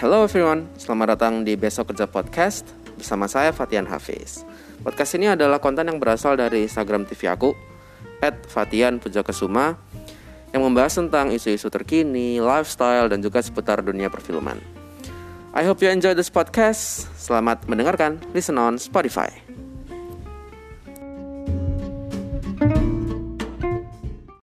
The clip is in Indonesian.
Hello everyone, selamat datang di Besok Kerja Podcast bersama saya Fatian Hafiz. Podcast ini adalah konten yang berasal dari Instagram TV aku, @fatian_pujakesuma yang membahas tentang isu-isu terkini, lifestyle, dan juga seputar dunia perfilman. I hope you enjoy this podcast. Selamat mendengarkan. Listen on Spotify.